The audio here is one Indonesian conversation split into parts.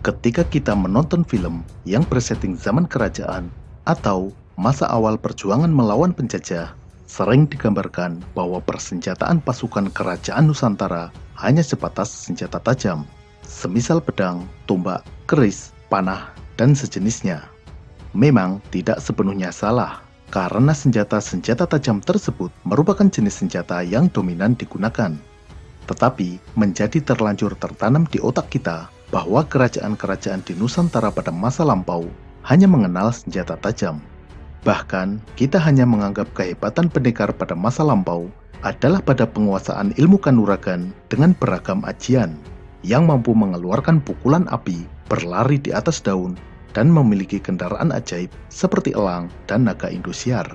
Ketika kita menonton film yang bersetting zaman kerajaan atau masa awal perjuangan melawan penjajah, sering digambarkan bahwa persenjataan pasukan kerajaan Nusantara hanya sebatas senjata tajam, semisal pedang, tombak, keris, panah, dan sejenisnya. Memang tidak sepenuhnya salah, karena senjata-senjata tajam tersebut merupakan jenis senjata yang dominan digunakan. Tetapi menjadi terlanjur tertanam di otak kita bahwa kerajaan-kerajaan di Nusantara pada masa lampau hanya mengenal senjata tajam. Bahkan, kita hanya menganggap kehebatan pendekar pada masa lampau adalah pada penguasaan ilmu kanuragan dengan beragam ajian yang mampu mengeluarkan pukulan api, berlari di atas daun, dan memiliki kendaraan ajaib seperti elang dan naga Indosiar.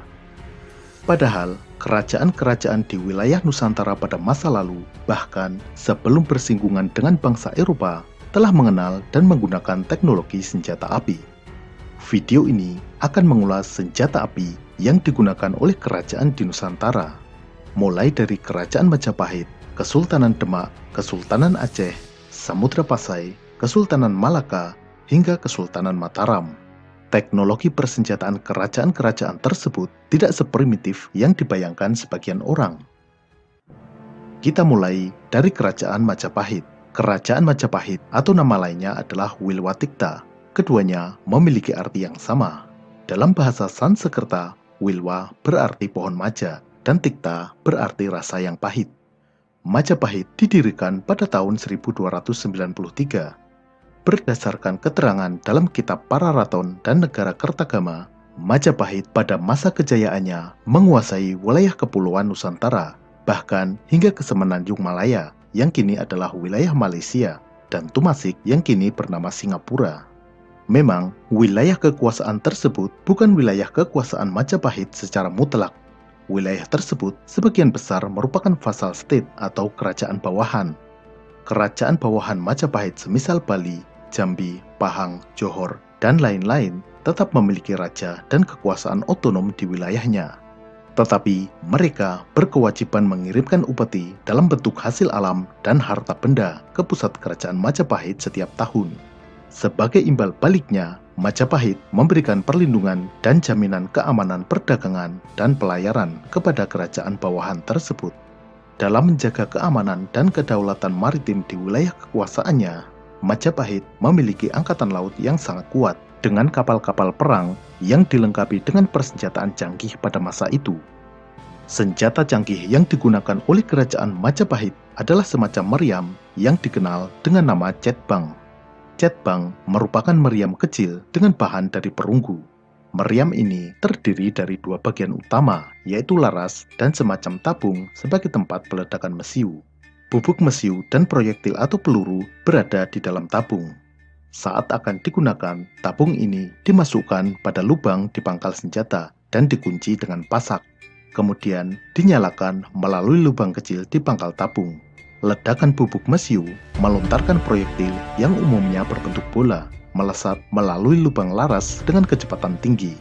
Padahal, kerajaan-kerajaan di wilayah Nusantara pada masa lalu, bahkan sebelum bersinggungan dengan bangsa Eropa, telah mengenal dan menggunakan teknologi senjata api. Video ini akan mengulas senjata api yang digunakan oleh kerajaan di Nusantara, mulai dari Kerajaan Majapahit, Kesultanan Demak, Kesultanan Aceh, Samudra Pasai, Kesultanan Malaka, hingga Kesultanan Mataram. Teknologi persenjataan kerajaan-kerajaan tersebut tidak seprimitif yang dibayangkan sebagian orang. Kita mulai dari Kerajaan Majapahit. Kerajaan Majapahit atau nama lainnya adalah Wilwatikta. Keduanya memiliki arti yang sama. Dalam bahasa Sanskerta, Wilwa berarti pohon maja dan Tikta berarti rasa yang pahit. Majapahit didirikan pada tahun 1293. Berdasarkan keterangan dalam kitab Pararaton dan Negara Kertagama, Majapahit pada masa kejayaannya menguasai wilayah kepulauan Nusantara, bahkan hingga ke Semenanjung Malaya yang kini adalah wilayah Malaysia, dan Tumasik yang kini bernama Singapura. Memang, wilayah kekuasaan tersebut bukan wilayah kekuasaan Majapahit secara mutlak. Wilayah tersebut sebagian besar merupakan vassal state atau kerajaan bawahan. Kerajaan bawahan Majapahit semisal Bali, Jambi, Pahang, Johor, dan lain-lain tetap memiliki raja dan kekuasaan otonom di wilayahnya tetapi mereka berkewajiban mengirimkan upeti dalam bentuk hasil alam dan harta benda ke pusat kerajaan Majapahit setiap tahun. Sebagai imbal baliknya, Majapahit memberikan perlindungan dan jaminan keamanan perdagangan dan pelayaran kepada kerajaan bawahan tersebut. Dalam menjaga keamanan dan kedaulatan maritim di wilayah kekuasaannya, Majapahit memiliki angkatan laut yang sangat kuat dengan kapal-kapal perang yang dilengkapi dengan persenjataan canggih pada masa itu. Senjata canggih yang digunakan oleh kerajaan Majapahit adalah semacam meriam yang dikenal dengan nama cetbang. Cetbang merupakan meriam kecil dengan bahan dari perunggu. Meriam ini terdiri dari dua bagian utama, yaitu laras dan semacam tabung sebagai tempat peledakan mesiu. Bubuk mesiu dan proyektil atau peluru berada di dalam tabung. Saat akan digunakan, tabung ini dimasukkan pada lubang di pangkal senjata dan dikunci dengan pasak. Kemudian dinyalakan melalui lubang kecil di pangkal tabung. Ledakan bubuk mesiu melontarkan proyektil yang umumnya berbentuk bola, melesat melalui lubang laras dengan kecepatan tinggi.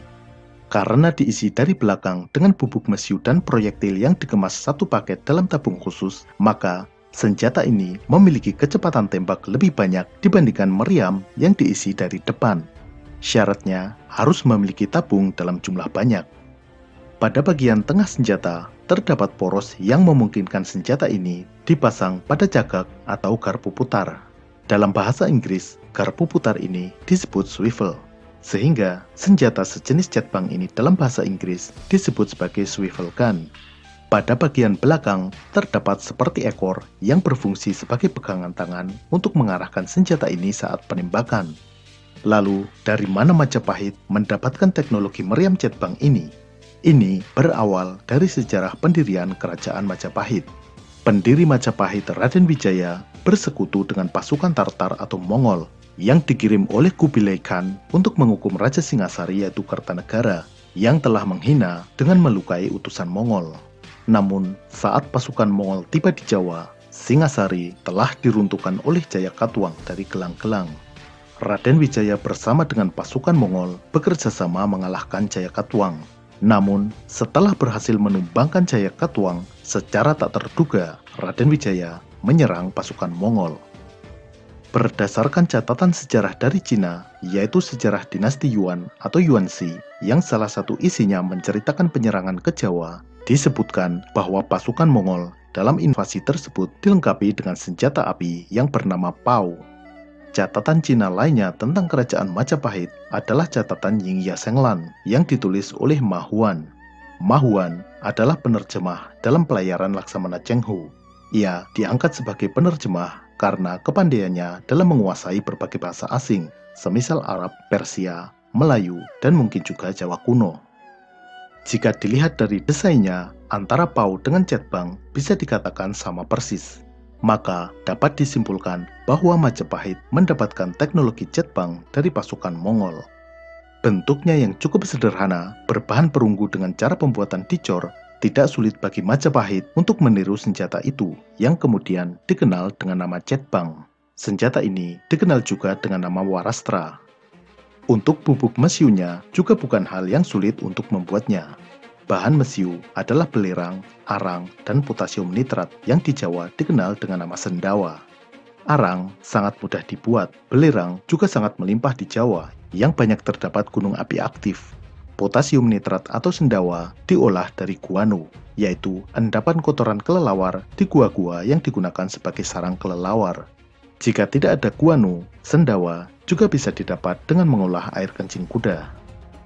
Karena diisi dari belakang dengan bubuk mesiu dan proyektil yang dikemas satu paket dalam tabung khusus, maka senjata ini memiliki kecepatan tembak lebih banyak dibandingkan meriam yang diisi dari depan. Syaratnya harus memiliki tabung dalam jumlah banyak. Pada bagian tengah senjata, terdapat poros yang memungkinkan senjata ini dipasang pada cagak atau garpu putar. Dalam bahasa Inggris, garpu putar ini disebut swivel, sehingga senjata sejenis jetbang ini dalam bahasa Inggris disebut sebagai swivel gun. Pada bagian belakang terdapat seperti ekor yang berfungsi sebagai pegangan tangan untuk mengarahkan senjata ini saat penembakan. Lalu, dari mana Majapahit mendapatkan teknologi meriam jetbang ini? Ini berawal dari sejarah pendirian kerajaan Majapahit. Pendiri Majapahit Raden Wijaya bersekutu dengan pasukan Tartar atau Mongol yang dikirim oleh Kubilai Khan untuk menghukum Raja Singasari yaitu Kertanegara yang telah menghina dengan melukai utusan Mongol. Namun, saat pasukan Mongol tiba di Jawa, Singasari telah diruntuhkan oleh Jaya Katuang dari gelang-gelang. Raden Wijaya bersama dengan pasukan Mongol bekerja sama mengalahkan Jaya Katuang. Namun, setelah berhasil menumbangkan Jaya Katuang, secara tak terduga Raden Wijaya menyerang pasukan Mongol. Berdasarkan catatan sejarah dari Cina, yaitu sejarah dinasti Yuan atau Yuanxi, yang salah satu isinya menceritakan penyerangan ke Jawa, disebutkan bahwa pasukan Mongol dalam invasi tersebut dilengkapi dengan senjata api yang bernama Pao. Catatan Cina lainnya tentang kerajaan Majapahit adalah catatan Yingya Senglan yang ditulis oleh Ma Huan. Ma Huan adalah penerjemah dalam pelayaran Laksamana Cheng Hu. Ia diangkat sebagai penerjemah karena kepandaiannya dalam menguasai berbagai bahasa asing, semisal Arab, Persia, Melayu, dan mungkin juga Jawa kuno. Jika dilihat dari desainnya, antara Pau dengan Cetbang bisa dikatakan sama persis. Maka dapat disimpulkan bahwa Majapahit mendapatkan teknologi Cetbang dari pasukan Mongol. Bentuknya yang cukup sederhana, berbahan perunggu dengan cara pembuatan dicor, tidak sulit bagi Majapahit untuk meniru senjata itu yang kemudian dikenal dengan nama Cetbang. Senjata ini dikenal juga dengan nama Warastra. Untuk bubuk mesiunya juga bukan hal yang sulit untuk membuatnya. Bahan mesiu adalah belerang, arang, dan potasium nitrat yang di Jawa dikenal dengan nama sendawa. Arang sangat mudah dibuat, belerang juga sangat melimpah di Jawa yang banyak terdapat gunung api aktif potasium nitrat atau sendawa diolah dari guano, yaitu endapan kotoran kelelawar di gua-gua yang digunakan sebagai sarang kelelawar. Jika tidak ada guano, sendawa juga bisa didapat dengan mengolah air kencing kuda.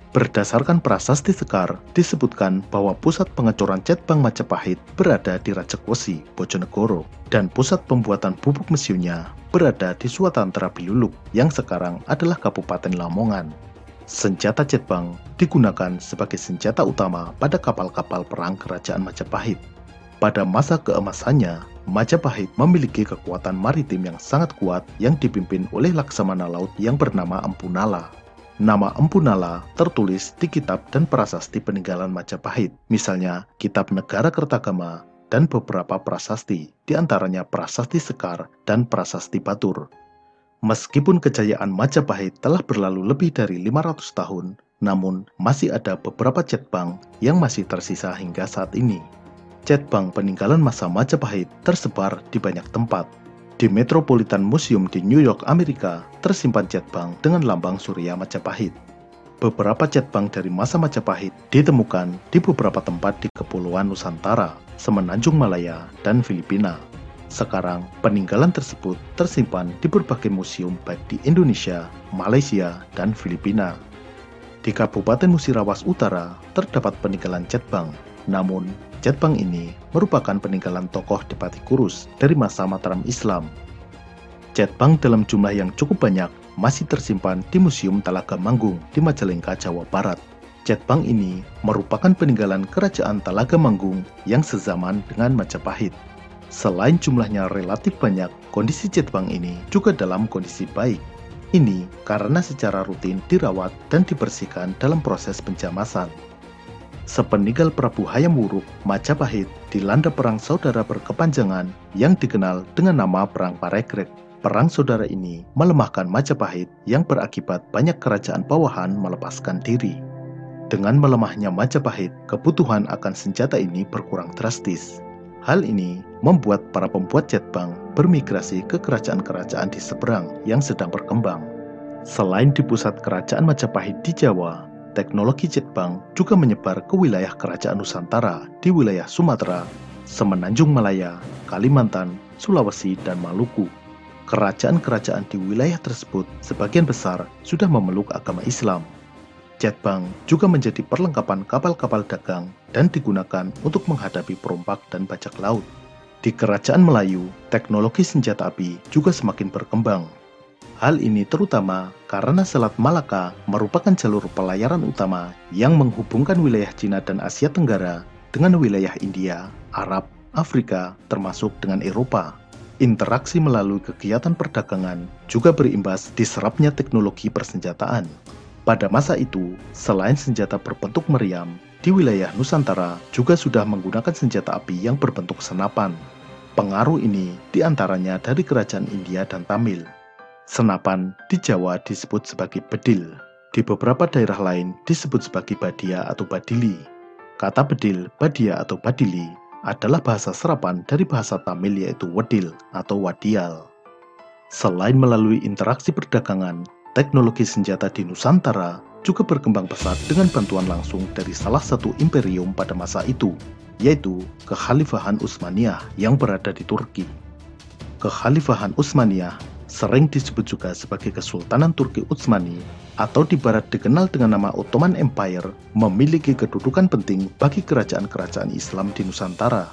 Berdasarkan prasasti Sekar, disebutkan bahwa pusat pengecoran Cetbang Majapahit berada di Rajakwesi, Bojonegoro, dan pusat pembuatan bubuk mesiunya berada di Suatantara Biluluk, yang sekarang adalah Kabupaten Lamongan. Senjata Jepang digunakan sebagai senjata utama pada kapal-kapal perang kerajaan Majapahit. Pada masa keemasannya, Majapahit memiliki kekuatan maritim yang sangat kuat yang dipimpin oleh laksamana laut yang bernama Empu Nala. Nama Empu Nala tertulis di kitab dan prasasti peninggalan Majapahit, misalnya Kitab Negara Kertagama dan beberapa prasasti, di antaranya Prasasti Sekar dan Prasasti Batur. Meskipun kejayaan Majapahit telah berlalu lebih dari 500 tahun, namun masih ada beberapa cetbang yang masih tersisa hingga saat ini. Cetbang peninggalan masa Majapahit tersebar di banyak tempat. Di Metropolitan Museum di New York, Amerika, tersimpan cetbang dengan lambang Surya Majapahit. Beberapa cetbang dari masa Majapahit ditemukan di beberapa tempat di Kepulauan Nusantara, Semenanjung Malaya, dan Filipina. Sekarang, peninggalan tersebut tersimpan di berbagai museum baik di Indonesia, Malaysia, dan Filipina. Di Kabupaten Musirawas Utara terdapat peninggalan Cetbang, namun Cetbang ini merupakan peninggalan tokoh Depati Kurus dari masa Mataram Islam. Cetbang dalam jumlah yang cukup banyak masih tersimpan di Museum Talaga Manggung di Majalengka, Jawa Barat. Cetbang ini merupakan peninggalan kerajaan Talaga Manggung yang sezaman dengan Majapahit. Selain jumlahnya relatif banyak, kondisi Jetbang ini juga dalam kondisi baik. Ini karena secara rutin dirawat dan dibersihkan dalam proses penjamasan. Sepeninggal Prabu Hayam Wuruk, Majapahit dilanda perang saudara berkepanjangan yang dikenal dengan nama Perang Parekrek. Perang saudara ini melemahkan Majapahit yang berakibat banyak kerajaan bawahan melepaskan diri. Dengan melemahnya Majapahit, kebutuhan akan senjata ini berkurang drastis. Hal ini membuat para pembuat jetbang bermigrasi ke kerajaan-kerajaan di seberang yang sedang berkembang. Selain di pusat kerajaan Majapahit di Jawa, teknologi jetbang juga menyebar ke wilayah kerajaan Nusantara di wilayah Sumatera, Semenanjung Malaya, Kalimantan, Sulawesi, dan Maluku. Kerajaan-kerajaan di wilayah tersebut sebagian besar sudah memeluk agama Islam Jetbang juga menjadi perlengkapan kapal-kapal dagang dan digunakan untuk menghadapi perompak dan bajak laut. Di Kerajaan Melayu, teknologi senjata api juga semakin berkembang. Hal ini terutama karena Selat Malaka merupakan jalur pelayaran utama yang menghubungkan wilayah Cina dan Asia Tenggara dengan wilayah India, Arab, Afrika, termasuk dengan Eropa. Interaksi melalui kegiatan perdagangan juga berimbas diserapnya teknologi persenjataan. Pada masa itu, selain senjata berbentuk meriam, di wilayah Nusantara juga sudah menggunakan senjata api yang berbentuk senapan. Pengaruh ini di antaranya dari kerajaan India dan Tamil. Senapan di Jawa disebut sebagai bedil. Di beberapa daerah lain disebut sebagai badia atau badili. Kata bedil, badia atau badili adalah bahasa serapan dari bahasa Tamil yaitu wedil atau wadial. Selain melalui interaksi perdagangan, teknologi senjata di Nusantara juga berkembang pesat dengan bantuan langsung dari salah satu imperium pada masa itu, yaitu Kekhalifahan Utsmaniyah yang berada di Turki. Kekhalifahan Utsmaniyah sering disebut juga sebagai Kesultanan Turki Utsmani atau di barat dikenal dengan nama Ottoman Empire memiliki kedudukan penting bagi kerajaan-kerajaan Islam di Nusantara.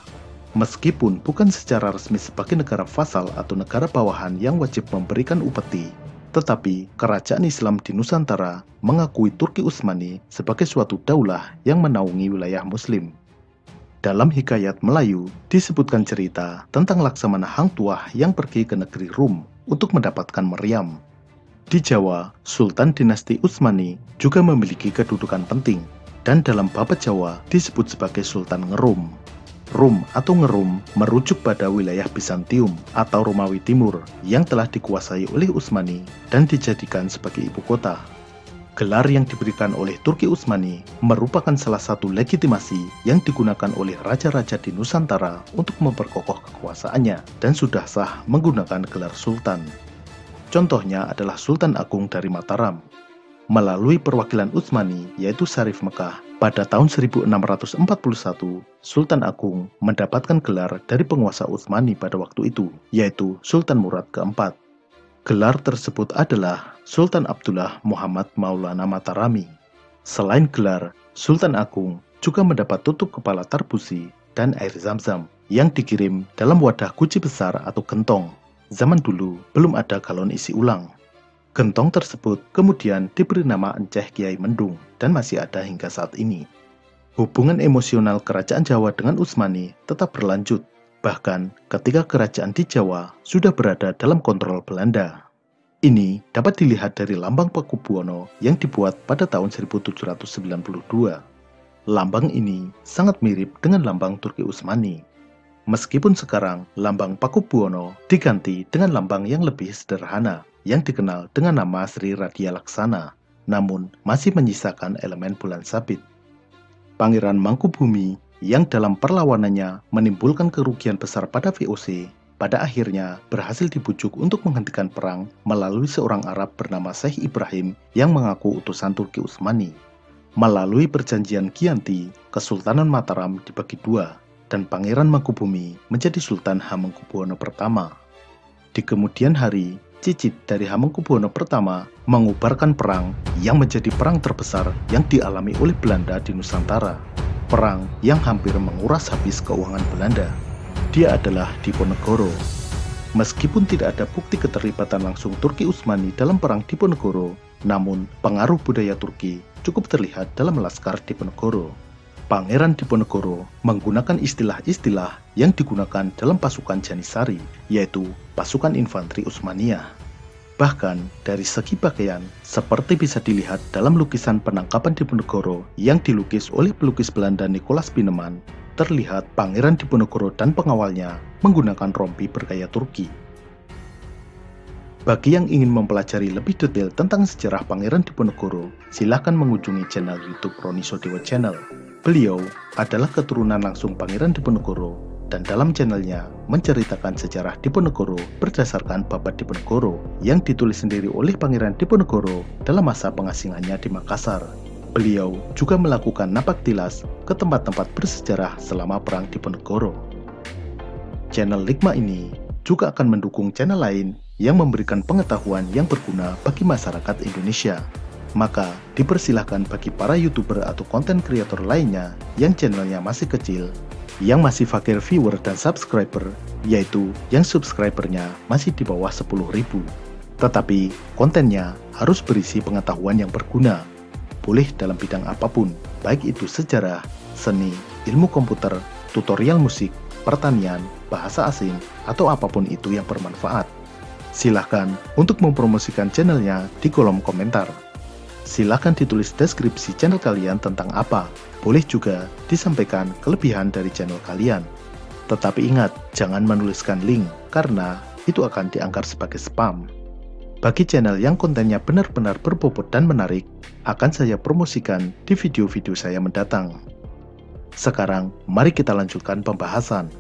Meskipun bukan secara resmi sebagai negara vasal atau negara bawahan yang wajib memberikan upeti, tetapi kerajaan Islam di Nusantara mengakui Turki Utsmani sebagai suatu daulah yang menaungi wilayah muslim. Dalam hikayat Melayu disebutkan cerita tentang Laksamana Hang Tuah yang pergi ke negeri Rum untuk mendapatkan meriam. Di Jawa, Sultan dinasti Utsmani juga memiliki kedudukan penting dan dalam babat Jawa disebut sebagai Sultan Ngerum. Rum atau Ngerum merujuk pada wilayah Bizantium atau Romawi Timur yang telah dikuasai oleh Utsmani dan dijadikan sebagai ibu kota. Gelar yang diberikan oleh Turki Utsmani merupakan salah satu legitimasi yang digunakan oleh raja-raja di Nusantara untuk memperkokoh kekuasaannya dan sudah sah menggunakan gelar sultan. Contohnya adalah Sultan Agung dari Mataram. Melalui perwakilan Utsmani yaitu Sarif Mekah, pada tahun 1641, Sultan Agung mendapatkan gelar dari penguasa Utsmani pada waktu itu, yaitu Sultan Murad keempat. Gelar tersebut adalah Sultan Abdullah Muhammad Maulana Matarami. Selain gelar, Sultan Agung juga mendapat tutup kepala tarbusi dan air zam-zam yang dikirim dalam wadah guci besar atau gentong. Zaman dulu belum ada galon isi ulang. Gentong tersebut kemudian diberi nama Enceh Kiai Mendung dan masih ada hingga saat ini. Hubungan emosional kerajaan Jawa dengan Utsmani tetap berlanjut, bahkan ketika kerajaan di Jawa sudah berada dalam kontrol Belanda. Ini dapat dilihat dari lambang Pakubuwono yang dibuat pada tahun 1792. Lambang ini sangat mirip dengan lambang Turki Utsmani. Meskipun sekarang lambang Pakubuwono diganti dengan lambang yang lebih sederhana, yang dikenal dengan nama Sri Radia Laksana, namun masih menyisakan elemen bulan sabit. Pangeran Mangkubumi yang dalam perlawanannya menimbulkan kerugian besar pada VOC, pada akhirnya berhasil dibujuk untuk menghentikan perang melalui seorang Arab bernama Syekh Ibrahim yang mengaku utusan Turki Utsmani. Melalui perjanjian Kianti, Kesultanan Mataram dibagi dua, dan Pangeran Mangkubumi menjadi Sultan Hamengkubuwono pertama. Di kemudian hari, Cicit dari Hamengkubuwono pertama mengubarkan perang yang menjadi perang terbesar yang dialami oleh Belanda di Nusantara. Perang yang hampir menguras habis keuangan Belanda. Dia adalah Diponegoro. Meskipun tidak ada bukti keterlibatan langsung Turki Utsmani dalam perang Diponegoro, namun pengaruh budaya Turki cukup terlihat dalam laskar Diponegoro. Pangeran Diponegoro menggunakan istilah-istilah yang digunakan dalam pasukan Janisari, yaitu pasukan infanteri Utsmaniyah. Bahkan dari segi pakaian, seperti bisa dilihat dalam lukisan penangkapan Diponegoro yang dilukis oleh pelukis Belanda Nicholas Bineman, terlihat Pangeran Diponegoro dan pengawalnya menggunakan rompi bergaya Turki. Bagi yang ingin mempelajari lebih detail tentang sejarah Pangeran Diponegoro, silakan mengunjungi channel YouTube Roni Sodewa Channel Beliau adalah keturunan langsung Pangeran Diponegoro dan dalam channelnya menceritakan sejarah Diponegoro berdasarkan Babat Diponegoro yang ditulis sendiri oleh Pangeran Diponegoro dalam masa pengasingannya di Makassar. Beliau juga melakukan napak tilas ke tempat-tempat bersejarah selama Perang Diponegoro. Channel Ligma ini juga akan mendukung channel lain yang memberikan pengetahuan yang berguna bagi masyarakat Indonesia maka dipersilahkan bagi para youtuber atau konten kreator lainnya yang channelnya masih kecil, yang masih fakir viewer dan subscriber, yaitu yang subscribernya masih di bawah 10.000. Tetapi kontennya harus berisi pengetahuan yang berguna, boleh dalam bidang apa pun, baik itu sejarah, seni, ilmu komputer, tutorial musik, pertanian, bahasa asing, atau apa pun itu yang bermanfaat. Silahkan untuk mempromosikan channelnya di kolom komentar. Silahkan ditulis deskripsi channel kalian tentang apa. Boleh juga disampaikan kelebihan dari channel kalian. Tetapi ingat, jangan menuliskan link, karena itu akan dianggap sebagai spam. Bagi channel yang kontennya benar-benar berbobot dan menarik, akan saya promosikan di video-video saya mendatang. Sekarang, mari kita lanjutkan pembahasan.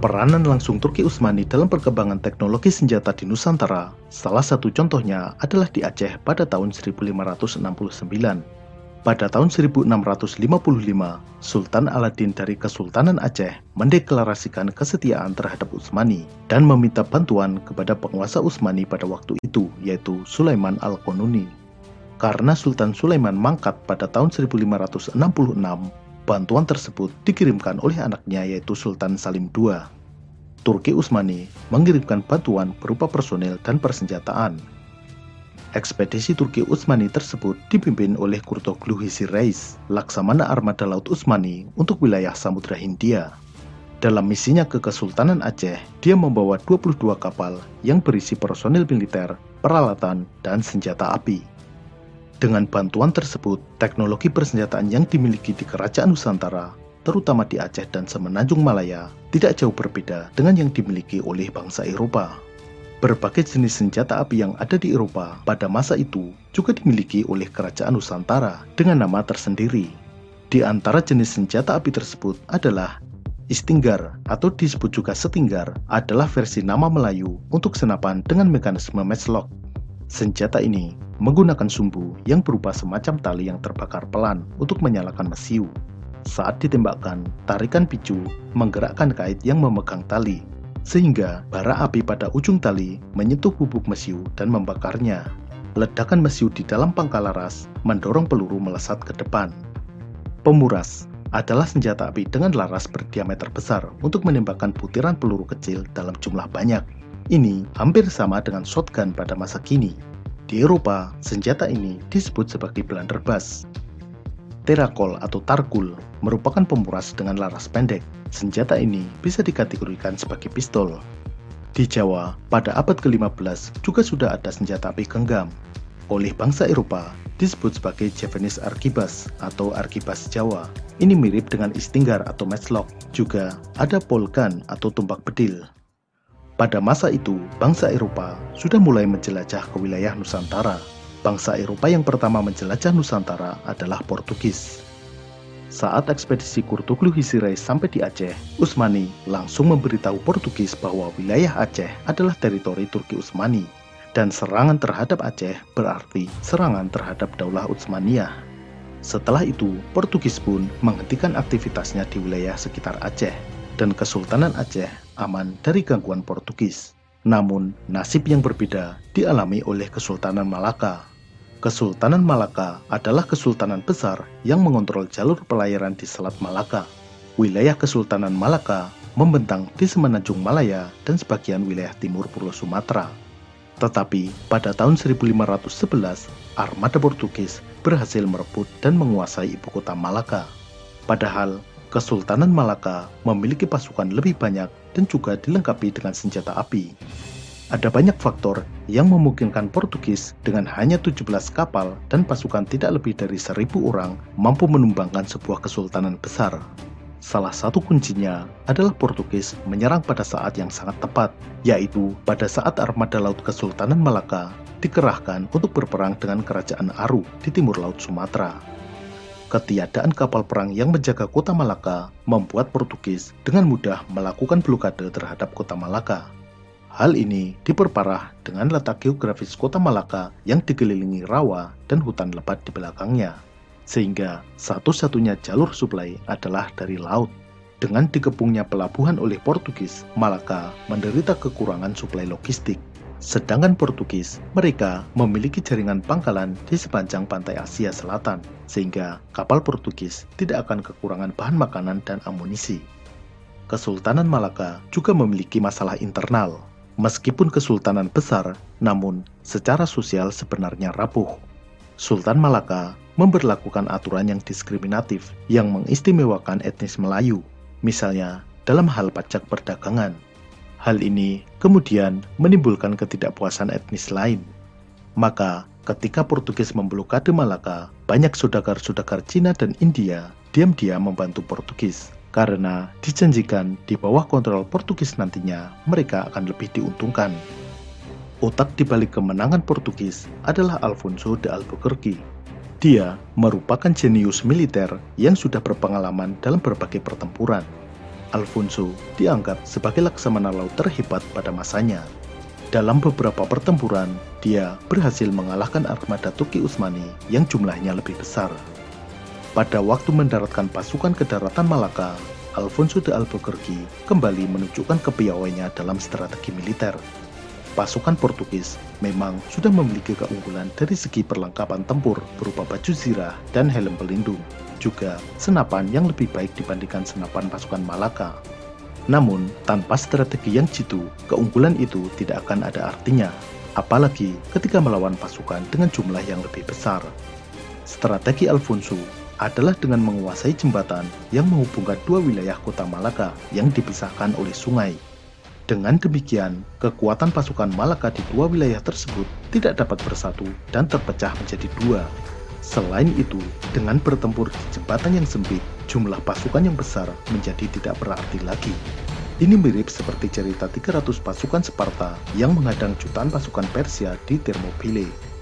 Peranan langsung Turki Utsmani dalam perkembangan teknologi senjata di Nusantara, salah satu contohnya adalah di Aceh pada tahun 1569. Pada tahun 1655, Sultan Aladin dari Kesultanan Aceh mendeklarasikan kesetiaan terhadap Utsmani dan meminta bantuan kepada penguasa Utsmani pada waktu itu, yaitu Sulaiman Al-Qanuni. Karena Sultan Sulaiman mangkat pada tahun 1566, bantuan tersebut dikirimkan oleh anaknya yaitu Sultan Salim II. Turki Utsmani mengirimkan bantuan berupa personel dan persenjataan. Ekspedisi Turki Utsmani tersebut dipimpin oleh Kurtoglu Reis, Laksamana Armada Laut Utsmani untuk wilayah Samudra Hindia. Dalam misinya ke Kesultanan Aceh, dia membawa 22 kapal yang berisi personel militer, peralatan, dan senjata api. Dengan bantuan tersebut, teknologi persenjataan yang dimiliki di Kerajaan Nusantara terutama di Aceh dan Semenanjung Malaya, tidak jauh berbeda dengan yang dimiliki oleh bangsa Eropa. Berbagai jenis senjata api yang ada di Eropa pada masa itu juga dimiliki oleh kerajaan Nusantara dengan nama tersendiri. Di antara jenis senjata api tersebut adalah Istinggar atau disebut juga setinggar adalah versi nama Melayu untuk senapan dengan mekanisme matchlock. Senjata ini menggunakan sumbu yang berupa semacam tali yang terbakar pelan untuk menyalakan mesiu. Saat ditembakkan, tarikan picu menggerakkan kait yang memegang tali, sehingga bara api pada ujung tali menyentuh bubuk mesiu dan membakarnya. Ledakan mesiu di dalam pangkal laras mendorong peluru melesat ke depan. Pemuras adalah senjata api dengan laras berdiameter besar untuk menembakkan butiran peluru kecil dalam jumlah banyak. Ini hampir sama dengan shotgun pada masa kini. Di Eropa, senjata ini disebut sebagai blunderbuss. Terakol atau tarkul merupakan pemuras dengan laras pendek. Senjata ini bisa dikategorikan sebagai pistol. Di Jawa, pada abad ke-15 juga sudah ada senjata api genggam. Oleh bangsa Eropa, disebut sebagai Javanese Arquebus atau Arquebus Jawa. Ini mirip dengan istinggar atau matchlock. Juga ada polkan atau tumbak bedil. Pada masa itu, bangsa Eropa sudah mulai menjelajah ke wilayah Nusantara Bangsa Eropa yang pertama menjelajah Nusantara adalah Portugis. Saat ekspedisi Kurtuglu Hisirai sampai di Aceh, Usmani langsung memberitahu Portugis bahwa wilayah Aceh adalah teritori Turki Utsmani dan serangan terhadap Aceh berarti serangan terhadap Daulah Utsmaniyah. Setelah itu, Portugis pun menghentikan aktivitasnya di wilayah sekitar Aceh dan Kesultanan Aceh aman dari gangguan Portugis. Namun, nasib yang berbeda dialami oleh Kesultanan Malaka Kesultanan Malaka adalah kesultanan besar yang mengontrol jalur pelayaran di Selat Malaka. Wilayah Kesultanan Malaka membentang di Semenanjung Malaya dan sebagian wilayah timur Pulau Sumatera. Tetapi pada tahun 1511, armada Portugis berhasil merebut dan menguasai ibu kota Malaka. Padahal Kesultanan Malaka memiliki pasukan lebih banyak dan juga dilengkapi dengan senjata api. Ada banyak faktor yang memungkinkan Portugis dengan hanya 17 kapal dan pasukan tidak lebih dari 1000 orang mampu menumbangkan sebuah kesultanan besar. Salah satu kuncinya adalah Portugis menyerang pada saat yang sangat tepat, yaitu pada saat armada laut Kesultanan Malaka dikerahkan untuk berperang dengan kerajaan Aru di timur laut Sumatera. Ketiadaan kapal perang yang menjaga kota Malaka membuat Portugis dengan mudah melakukan blokade terhadap kota Malaka Hal ini diperparah dengan letak geografis kota Malaka yang dikelilingi rawa dan hutan lebat di belakangnya, sehingga satu-satunya jalur suplai adalah dari laut. Dengan dikepungnya pelabuhan oleh Portugis, Malaka menderita kekurangan suplai logistik. Sedangkan Portugis, mereka memiliki jaringan pangkalan di sepanjang pantai Asia Selatan, sehingga kapal Portugis tidak akan kekurangan bahan makanan dan amunisi. Kesultanan Malaka juga memiliki masalah internal, Meskipun kesultanan besar, namun secara sosial sebenarnya rapuh. Sultan Malaka memberlakukan aturan yang diskriminatif yang mengistimewakan etnis Melayu, misalnya dalam hal pajak perdagangan. Hal ini kemudian menimbulkan ketidakpuasan etnis lain. Maka, ketika Portugis memblokade Malaka, banyak saudagar-saudagar Cina dan India diam-diam membantu Portugis karena dijanjikan di bawah kontrol Portugis nantinya mereka akan lebih diuntungkan. Otak di balik kemenangan Portugis adalah Alfonso de Albuquerque. Dia merupakan jenius militer yang sudah berpengalaman dalam berbagai pertempuran. Alfonso dianggap sebagai laksamana laut terhebat pada masanya. Dalam beberapa pertempuran, dia berhasil mengalahkan armada Turki Utsmani yang jumlahnya lebih besar. Pada waktu mendaratkan pasukan ke daratan Malaka, Alfonso de Albuquerque kembali menunjukkan kepiawaiannya dalam strategi militer pasukan Portugis memang sudah memiliki keunggulan dari segi perlengkapan tempur berupa baju zirah dan helm pelindung, juga senapan yang lebih baik dibandingkan senapan pasukan Malaka. Namun, tanpa strategi yang jitu, keunggulan itu tidak akan ada artinya, apalagi ketika melawan pasukan dengan jumlah yang lebih besar. Strategi Alfonso adalah dengan menguasai jembatan yang menghubungkan dua wilayah kota Malaka yang dipisahkan oleh sungai dengan demikian, kekuatan pasukan Malaka di dua wilayah tersebut tidak dapat bersatu dan terpecah menjadi dua. Selain itu, dengan bertempur di jembatan yang sempit, jumlah pasukan yang besar menjadi tidak berarti lagi. Ini mirip seperti cerita 300 pasukan Sparta yang menghadang jutaan pasukan Persia di Thermopylae.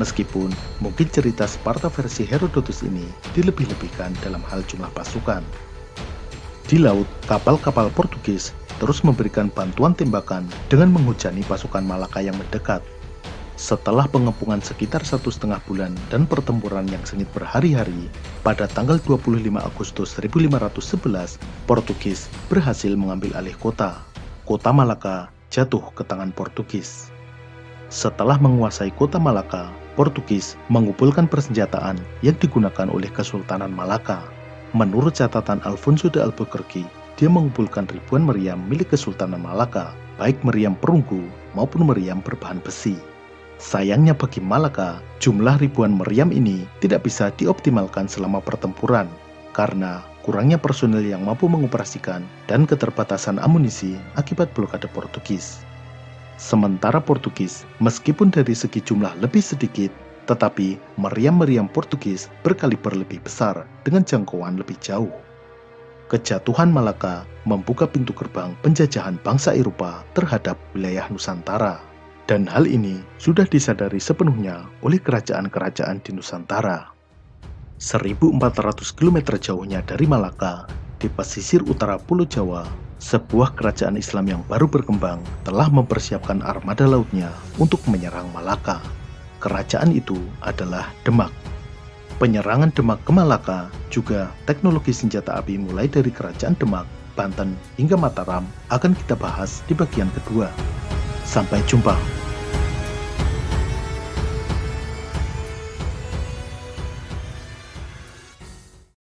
Meskipun mungkin cerita Sparta versi Herodotus ini dilebih-lebihkan dalam hal jumlah pasukan. Di laut, kapal-kapal Portugis terus memberikan bantuan tembakan dengan menghujani pasukan Malaka yang mendekat. Setelah pengepungan sekitar satu setengah bulan dan pertempuran yang sengit berhari-hari, pada tanggal 25 Agustus 1511, Portugis berhasil mengambil alih kota. Kota Malaka jatuh ke tangan Portugis. Setelah menguasai kota Malaka, Portugis mengumpulkan persenjataan yang digunakan oleh Kesultanan Malaka. Menurut catatan Alfonso de Albuquerque, dia mengumpulkan ribuan meriam milik Kesultanan Malaka, baik meriam perunggu maupun meriam berbahan besi. Sayangnya bagi Malaka, jumlah ribuan meriam ini tidak bisa dioptimalkan selama pertempuran karena kurangnya personel yang mampu mengoperasikan dan keterbatasan amunisi akibat blokade Portugis. Sementara Portugis, meskipun dari segi jumlah lebih sedikit, tetapi meriam-meriam Portugis berkaliber lebih besar dengan jangkauan lebih jauh kejatuhan Malaka membuka pintu gerbang penjajahan bangsa Eropa terhadap wilayah Nusantara. Dan hal ini sudah disadari sepenuhnya oleh kerajaan-kerajaan di Nusantara. 1400 km jauhnya dari Malaka, di pesisir utara Pulau Jawa, sebuah kerajaan Islam yang baru berkembang telah mempersiapkan armada lautnya untuk menyerang Malaka. Kerajaan itu adalah Demak penyerangan Demak ke Malaka, juga teknologi senjata api mulai dari Kerajaan Demak, Banten, hingga Mataram akan kita bahas di bagian kedua. Sampai jumpa.